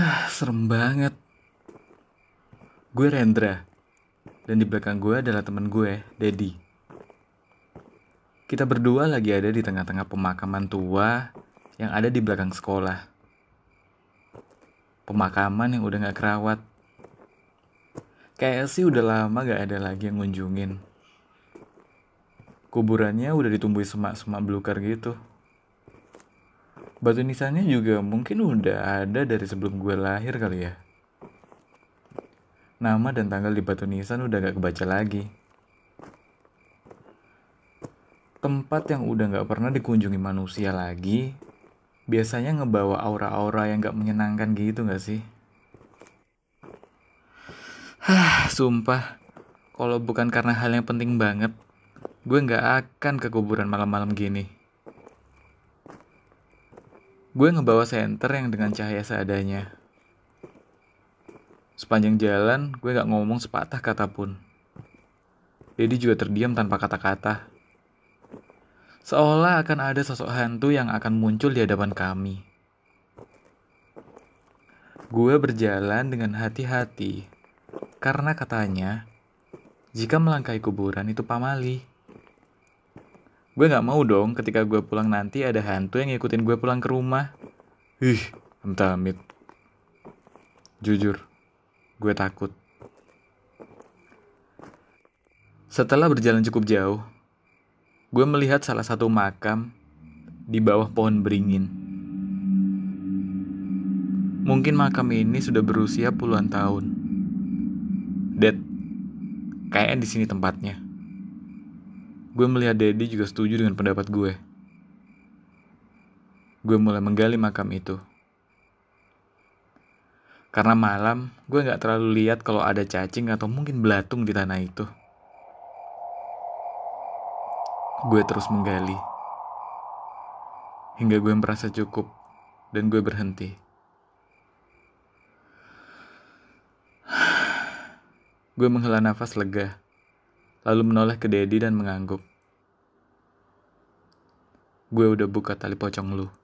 Ah, serem banget. Gue Rendra. Dan di belakang gue adalah temen gue, Dedi. Kita berdua lagi ada di tengah-tengah pemakaman tua yang ada di belakang sekolah. Pemakaman yang udah gak kerawat. Kayak sih udah lama gak ada lagi yang ngunjungin. Kuburannya udah ditumbuhi semak-semak belukar gitu. Batu nisannya juga mungkin udah ada dari sebelum gue lahir kali ya. Nama dan tanggal di batu nisan udah gak kebaca lagi. Tempat yang udah gak pernah dikunjungi manusia lagi, biasanya ngebawa aura-aura yang gak menyenangkan gitu gak sih? Hah, sumpah. Kalau bukan karena hal yang penting banget, gue gak akan ke kuburan malam-malam gini. Gue ngebawa senter yang dengan cahaya seadanya. Sepanjang jalan, gue gak ngomong sepatah kata pun. Dedi juga terdiam tanpa kata-kata. Seolah akan ada sosok hantu yang akan muncul di hadapan kami. Gue berjalan dengan hati-hati, karena katanya, jika melangkahi kuburan itu pamali. Gue gak mau dong ketika gue pulang nanti ada hantu yang ngikutin gue pulang ke rumah. Ih, amit Jujur, gue takut. Setelah berjalan cukup jauh, gue melihat salah satu makam di bawah pohon beringin. Mungkin makam ini sudah berusia puluhan tahun. Dad, kayaknya di sini tempatnya. Gue melihat Daddy juga setuju dengan pendapat gue. Gue mulai menggali makam itu. Karena malam, gue gak terlalu lihat kalau ada cacing atau mungkin belatung di tanah itu. Gue terus menggali. Hingga gue merasa cukup dan gue berhenti. gue menghela nafas lega, lalu menoleh ke Dedi dan mengangguk. Gue udah buka tali pocong lu.